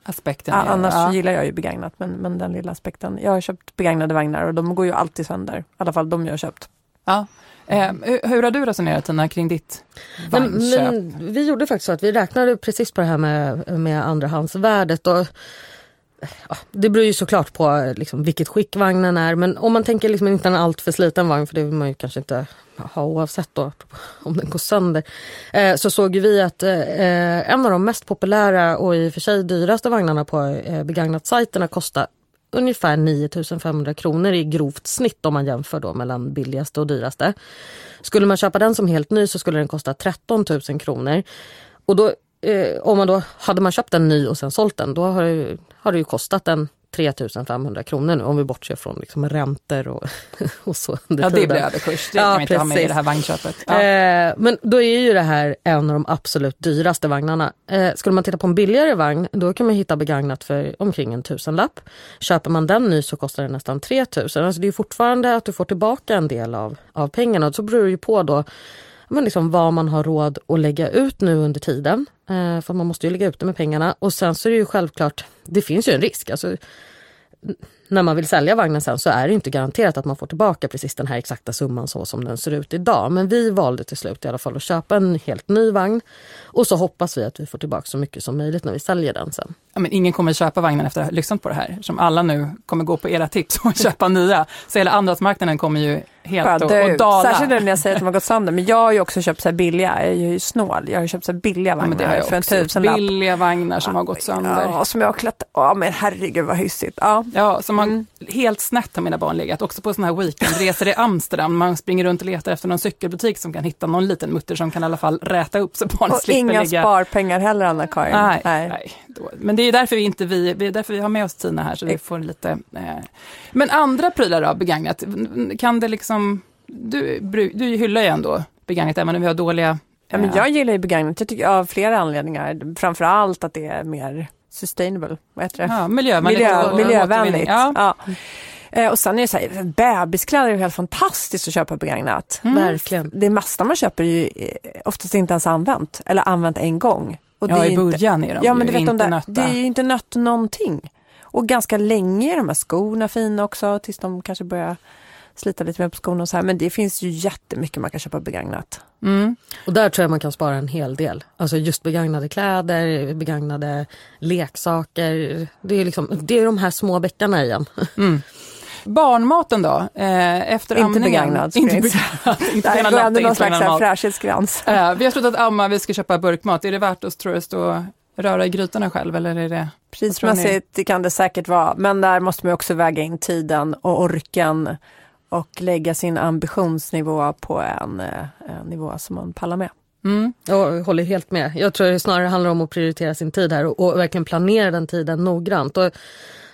aspekten. Ja, annars ja. gillar jag ju begagnat, men, men den lilla aspekten. Jag har köpt begagnade vagnar och de går ju alltid sönder. I alla fall de jag har köpt. Ja. Eh, hur har du resonerat Tina kring ditt vagnköp? Men, men, vi gjorde faktiskt så att vi räknade precis på det här med, med andrahandsvärdet. Och, det beror ju såklart på liksom, vilket skick vagnen är men om man tänker liksom inte en alltför sliten vagn för det vill man ju kanske inte ha oavsett då om den går sönder. Eh, så såg vi att eh, en av de mest populära och i och för sig dyraste vagnarna på eh, begagnat-sajterna kostar ungefär 9500 kronor i grovt snitt om man jämför då mellan billigaste och dyraste. Skulle man köpa den som helt ny så skulle den kosta 13 000 kronor. Och då eh, om man då, hade man köpt en ny och sen sålt den, då har det, har det ju kostat en 3500 kronor nu om vi bortser från liksom räntor och, [LAUGHS] och så. ja, det blir överkurs. Det ja, kan vi inte precis. ha med i det här vagnköpet. Ja. Eh, men då är ju det här en av de absolut dyraste vagnarna. Eh, skulle man titta på en billigare vagn, då kan man hitta begagnat för omkring en tusenlapp. Köper man den ny så kostar det nästan 3000. Alltså det är fortfarande att du får tillbaka en del av, av pengarna. Så beror det ju på då men liksom vad man har råd att lägga ut nu under tiden. Eh, för man måste ju lägga ut det med pengarna. Och sen så är det ju självklart, det finns ju en risk. Alltså, när man vill sälja vagnen sen så är det inte garanterat att man får tillbaka precis den här exakta summan så som den ser ut idag. Men vi valde till slut i alla fall att köpa en helt ny vagn och så hoppas vi att vi får tillbaka så mycket som möjligt när vi säljer den sen. Ja, men ingen kommer köpa vagnen efter att ha lyssnat på det här, som alla nu kommer gå på era tips och [LAUGHS] köpa nya. Så hela andrahandsmarknaden kommer ju helt att dala. Särskilt nu när jag säger att de har gått sönder. Men jag har ju också köpt så billiga, jag är ju snål. Jag har köpt så billiga vagnar ja, för en tusenlapp. Billiga vagnar som ja, har gått sönder. Ja, som jag har klätt, ja men herregud vad hyssigt. Ja, ja som har mm. helt snett har mina barn legat. Också på sådana här weekendresor i Amsterdam. Man springer runt och letar efter någon cykelbutik som kan hitta någon liten mutter som kan i alla fall räta upp så barnen slipper ligga. Och inga sparpengar heller Anna-Karin. Nej, nej. nej men det är därför vi inte vi, det är därför vi har med oss Tina här så vi får lite. Eh. Men andra prylar då, begagnat, kan det liksom du, du hyllar ju ändå begagnat även om vi har dåliga... Ja, men jag gillar ju begagnat jag tycker, av flera anledningar. Framförallt att det är mer sustainable. Vad heter det? Ja, miljövänligt. Miljö, miljövänligt. Ja. ja. Eh, och sen är det så här, bebiskläder är helt fantastiskt att köpa begagnat. Mm. Verkligen. Det mesta man köper är ju eh, oftast inte ens använt, eller använt en gång. Och ja, i början är de ja, men du vet inte de nötta. Det är ju inte nött någonting. Och ganska länge är de här skorna fina också, tills de kanske börjar slita lite mer på skorna och så här. Men det finns ju jättemycket man kan köpa begagnat. Mm. Och där tror jag man kan spara en hel del. Alltså just begagnade kläder, begagnade leksaker. Det är, liksom, det är de här små bäckarna igen. Mm. Barnmaten då? Eh, efter inte begagnad. Inte begagnad. [LAUGHS] inte Där går ändå någon slags fräschhetsgräns. Eh, vi har slutat amma, vi ska köpa burkmat. Är det värt att tror jag, stå röra i grytorna själv eller är det? Prismässigt kan det säkert vara, men där måste man också väga in tiden och orken och lägga sin ambitionsnivå på en, eh, en nivå som man pallar med. Mm. Jag håller helt med. Jag tror det snarare handlar om att prioritera sin tid här och, och verkligen planera den tiden noggrant. Och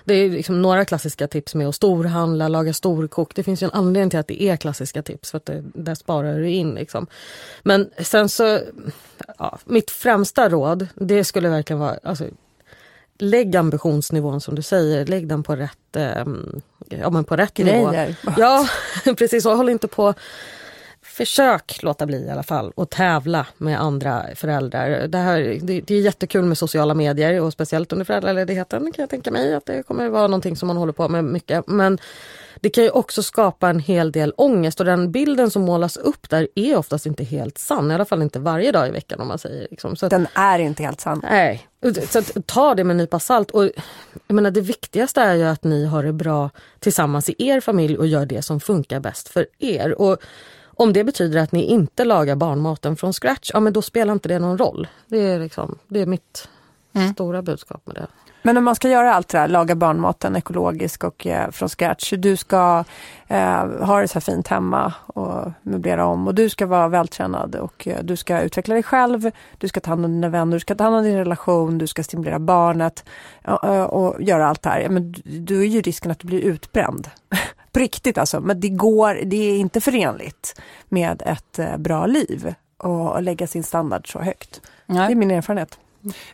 det är liksom några klassiska tips med att storhandla, laga storkok. Det finns ju en anledning till att det är klassiska tips för att det, där sparar du in. Liksom. Men sen så, ja, mitt främsta råd det skulle verkligen vara alltså, lägg ambitionsnivån som du säger, lägg den på rätt, eh, ja, men på rätt nivå. Ja, [LAUGHS] precis. Och håll inte på Försök låta bli i alla fall och tävla med andra föräldrar. Det, här, det, det, är jättekul med sociala medier och speciellt under föräldraledigheten kan jag tänka mig att det kommer vara någonting som man håller på med mycket. Men det kan ju också skapa en hel del ångest och den bilden som målas upp där är oftast inte helt sann. I alla fall inte varje dag i veckan om man säger. Liksom. Så att, den är inte helt sann. Nej, så att, ta det med en nypa salt. Och, jag menar, det viktigaste är ju att ni har det bra tillsammans i er familj och gör det som funkar bäst för er. Och om det betyder att ni inte lagar barnmaten från scratch, ja men då spelar inte det någon roll. Det är, liksom, det är mitt mm. stora budskap med det. Men om man ska göra allt det där, laga barnmaten ekologisk och eh, från scratch, du ska eh, ha det så här fint hemma och möblera om och du ska vara vältränad och eh, du ska utveckla dig själv, du ska ta hand om dina vänner, du ska ta hand om din relation, du ska stimulera barnet och, och, och göra allt det här. Men då är ju risken att du blir utbränd. [LAUGHS] På riktigt alltså, men det går, det är inte förenligt med ett eh, bra liv och lägga sin standard så högt. Nej. Det är min erfarenhet.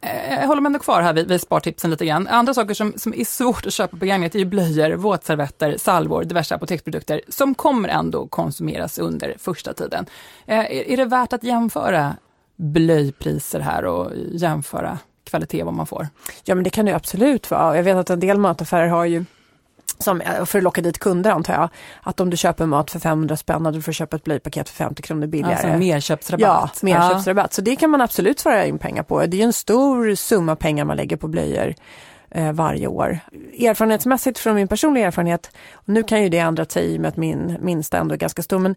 Eh, jag håller mig ändå kvar här vid, vid spartipsen lite grann. Andra saker som, som är svårt att köpa på begagnat är ju blöjor, våtservetter, salvor, diverse apoteksprodukter som kommer ändå konsumeras under första tiden. Eh, är, är det värt att jämföra blöjpriser här och jämföra kvalitet vad man får? Ja men det kan det absolut vara. Jag vet att en del mataffärer har ju som, eh, för att locka dit kunder antar jag, att om du köper mat för 500 spänn och du får köpa ett blöjpaket för 50 kronor billigare. Alltså merköpsrabatt. Ja, merköpsrabatt. Ja. Så det kan man absolut svara in pengar på. Det är en stor summa pengar man lägger på blöjor eh, varje år. Erfarenhetsmässigt från min personliga erfarenhet, nu kan ju det ändra sig i och med att min minsta ändå är ganska stor, men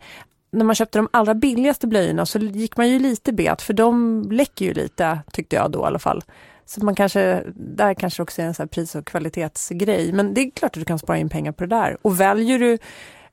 när man köpte de allra billigaste blöjorna så gick man ju lite bet, för de läcker ju lite, tyckte jag då i alla fall. Så man kanske, där kanske också är en så pris och kvalitetsgrej. Men det är klart att du kan spara in pengar på det där. Och väljer du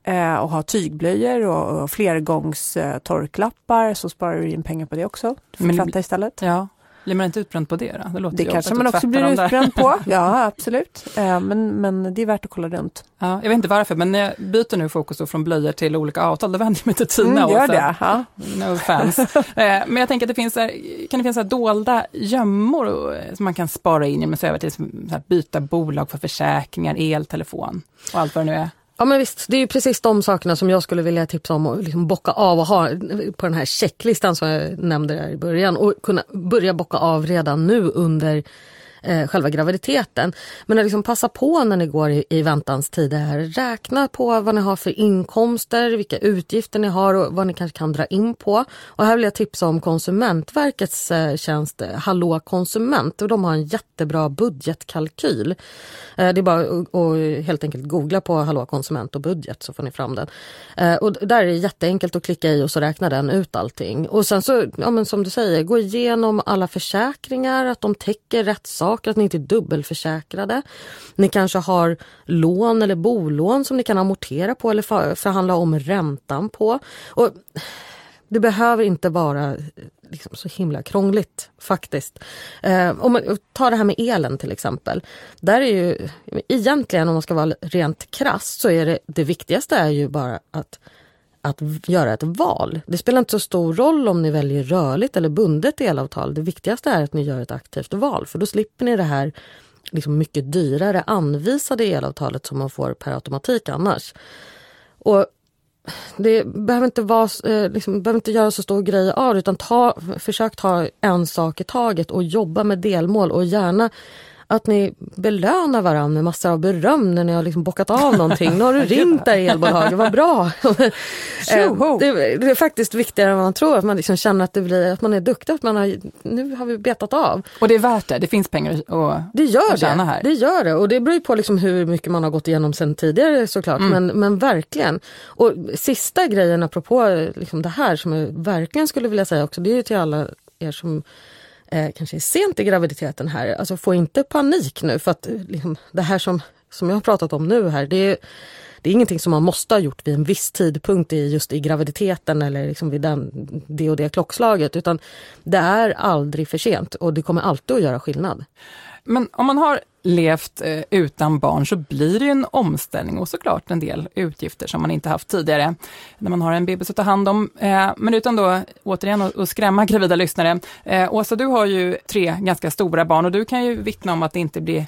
eh, att ha tygblöjor och, och flergångstorklappar eh, så sparar du in pengar på det också. Du får tvätta istället. Ja, blir man inte utbränd på det då? Det, låter det kanske man också blir utbränd på. [LAUGHS] Ja, absolut. Eh, men, men det är värt att kolla runt. Ja, jag vet inte varför, men när jag byter nu fokus från blöjor till olika avtal, då vänder jag mig till Tina. Mm, gör det. Ja. No offense. [LAUGHS] Eh, men jag tänker att det finns, kan det finnas dolda gömmor som man kan spara in genom att se över till byta bolag för försäkringar, el, telefon och allt vad det nu är? Ja men visst, det är ju precis de sakerna som jag skulle vilja tipsa om och liksom bocka av och ha på den här checklistan som jag nämnde där i början och kunna börja bocka av redan nu under eh, själva graviditeten. Men att liksom passa på när ni går i, i väntans tider. Räkna på vad ni har för inkomster, vilka utgifter ni har och vad ni kanske kan dra in på. Och här vill jag tipsa om Konsumentverkets eh, tjänst eh, Hallå konsument och de har en jättebra budgetkalkyl. Eh, det är bara att helt enkelt googla på Hallå konsument och budget så får ni fram den. Eh, och där är det jätteenkelt att klicka i och så räknar den ut allting. Och sen så, ja men som du säger, gå igenom alla försäkringar, att de täcker rätt saker, att ni inte är dubbelförsäkrade. Ni kanske har lån eller bolån som ni kan amortera på eller förhandla om räntan på. Och det behöver inte vara liksom så himla krångligt faktiskt. Eh, om man tar det här med elen till exempel. Där är ju egentligen om man ska vara rent krasst så är det det viktigaste är ju bara att att göra ett val. Det spelar inte så stor roll om ni väljer rörligt eller bundet elavtal. Det viktigaste är att ni gör ett aktivt val för då slipper ni det här liksom mycket dyrare anvisade elavtalet som man får per automatik annars. Och det behöver inte, vara, eh, liksom, behöver inte göra så stor grej av det utan ta, försök ta en sak i taget och jobba med delmål och gärna att ni belönar varandra med massor av beröm när ni har liksom bockat av någonting. Nu har du [LAUGHS] ringt där elbolaget, vad bra! [LAUGHS] Eh, det, det, är faktiskt viktigare än man tror, att man liksom känner att, det blir, att man är duktig, att man har, nu har vi betat av. Och det är värt det, det finns pengar att, det gör att tjäna här. Det gör det och det beror på liksom hur mycket man har gått igenom sen tidigare såklart, mm. men, men verkligen. Och sista grejen apropå liksom det här som jag verkligen skulle vilja säga också, det är ju till alla er som eh, kanske är sent i graviditeten här, alltså få inte panik nu för att eh, liksom, det här som, som jag har pratat om nu här, det är, det är ingenting som man måste ha gjort vid en viss tidpunkt i just i graviditeten eller liksom vid den, det och det klockslaget utan det är aldrig för sent och det kommer alltid att göra skillnad. Men om man har levt eh, utan barn så blir det en omställning och såklart en del utgifter som man inte haft tidigare när man har en bebis att ta hand om. Eh, men utan då återigen att skrämma gravida lyssnare. Eh, Åsa, du har ju tre ganska stora barn och du kan ju vittna om att det inte blir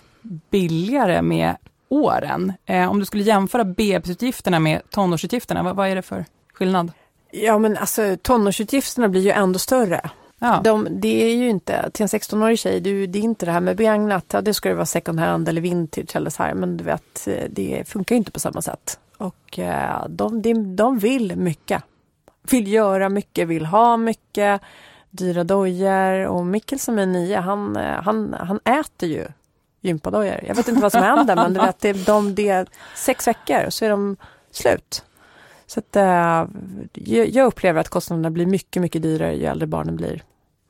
billigare med åren. om du skulle jämföra bebisutgifterna med tonårsutgifterna, vad, vad är det för skillnad? Ja men alltså tonårsutgifterna blir ju ändå större. Ja. De, det är ju inte, till en 16-årig tjej, du, det är inte det här med begagnat, ja, det ska det vara second hand eller vintage eller så här, men du vet, det funkar inte på samma sätt. Och eh, de, de, de vill mycket. Vill göra mycket, vill ha mycket, dyra dojor och Mikkel som är nio, han, eh, han, han äter ju gympadojor. Jag vet inte vad som händer men du vet, det, de, det är sex veckor så är de slut. Så att, äh, jag upplever att kostnaderna blir mycket, mycket dyrare ju äldre barnen blir.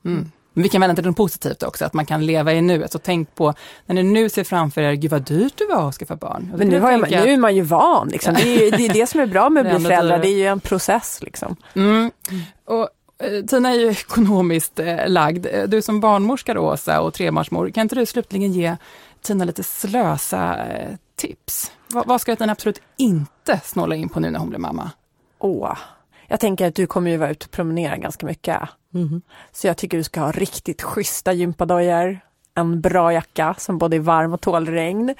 Mm. Men vi kan vända till något positivt också, att man kan leva i nuet. Så tänk på när ni nu ser framför er, gud vad dyrt det var att skaffa barn. Men nu, har jag, nu är man ju van, liksom. det, är, det är det som är bra med att [LAUGHS] bli förälder, det är ju en process. Liksom. Mm. Och, eh, Tina är ju [LAUGHS] ekonomiskt eh, lagd. Du som barnmorska då, Åsa och trebarnsmor, kan inte du slutligen ge Tina lite slösa eh, tips? Vad, vad ska Tina absolut inte snåla in på nu när hon blir mamma? Åh, jag tänker att du kommer ju vara ute och promenera ganska mycket. Mm. Så jag tycker du ska ha riktigt schyssta gympadojor, en bra jacka som både är varm och tål regn,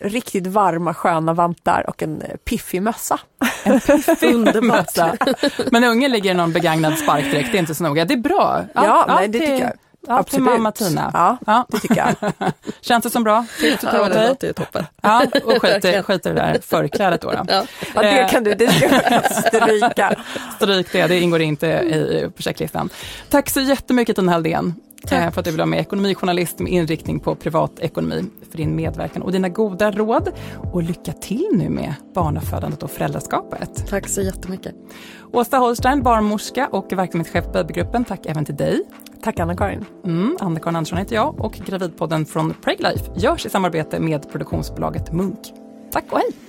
riktigt varma sköna vantar och en piffig mössa. En piffig [LAUGHS] mössa. Men ungen ligger i någon begagnad sparkdräkt, det är inte så noga. Det är bra. Ja, ja nej, det tycker jag. Ja, Absolut. till mamma Tina. Ja, ja, det tycker jag. [LAUGHS] Känns det som bra? Tips och ja, det låter ju toppen. Ja, och skiter, [LAUGHS] skiter det där förklädet då. då. Ja. ja, det kan du, det ska jag stryka. Stryk det, det ingår inte i projektlistan. Tack så jättemycket Tina Halldén. Tack. För att du vill vara med ekonomijournalist med inriktning på privatekonomi för din medverkan och dina goda råd. Och lycka till nu med barnafödandet och föräldraskapet. Tack så jättemycket. Åsa Holstein, barnmorska och verksamhetschef på Babygruppen. Tack även till dig. Tack Anna-Karin. Mm, Anna-Karin Andersson heter jag och Gravidpodden från Preglife görs i samarbete med produktionsbolaget Munk. Tack och hej!